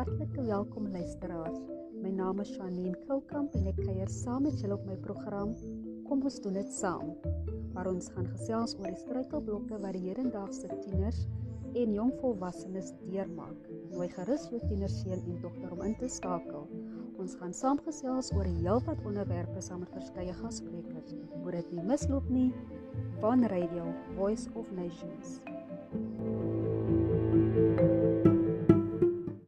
Hartlike welkom luisteraars. My naam is Shanine Koukamp en ek kuier saam met julle op my program Kom ons doen dit saam. Waar ons gaan gesels oor die struikelblokke wat die hedendaagse tieners en jong volwassenes deurmaak. Nooi gerus jou tienerseun en dogter om in te skakel. Ons gaan saamgesels oor 'n heelwat onderwerpe saam met verskeie gassprekers. Moet dit nie misloop nie. Van Radio Voice of Nations.